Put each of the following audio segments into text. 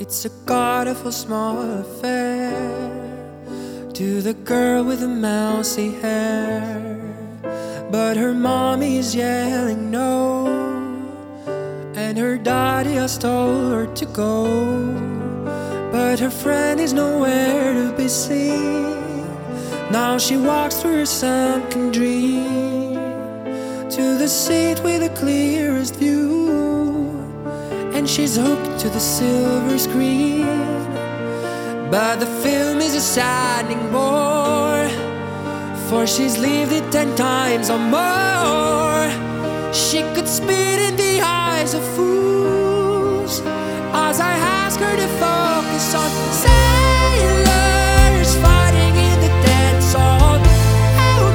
It's a god of a small affair to the girl with the mousy hair. But her mommy's yelling no, and her daddy has told her to go. But her friend is nowhere to be seen. Now she walks through her sunken dream to the seat with the clearest view and she's hooked to the silver screen. But the film is a saddening bore, for she's lived it ten times or more. She could spit in the eyes of fools I ask her to focus on sailors fighting in the dead zone. Oh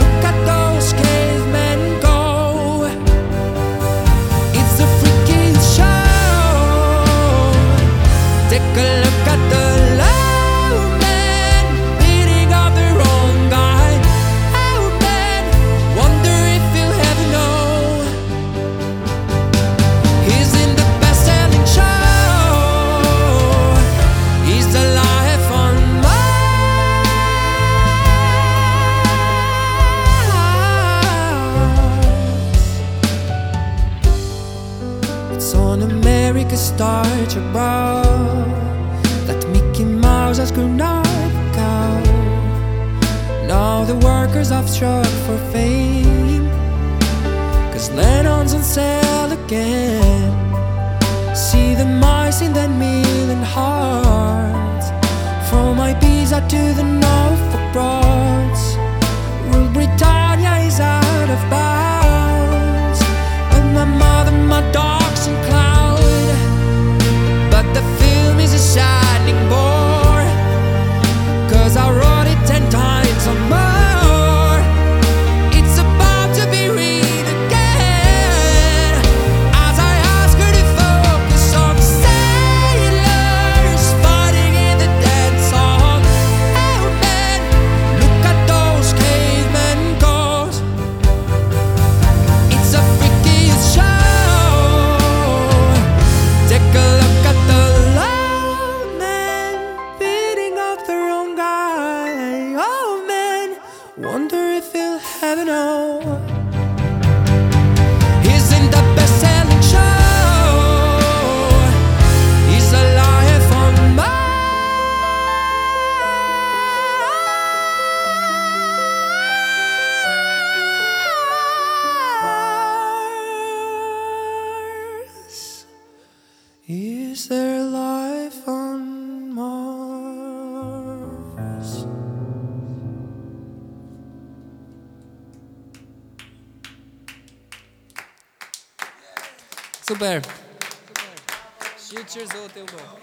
look at those cavemen go. It's freakiest show. Take a look at the America's Star Tribune that Mickey Mouse has grown up cow. Now the workers have struck for fame, cause Lennon's on sale again. See the mice in that million hearts, from Ibiza to the if he'll ever know. He's in the best-selling show. He's alive on Mars. Is there Super. Future złoty ubok.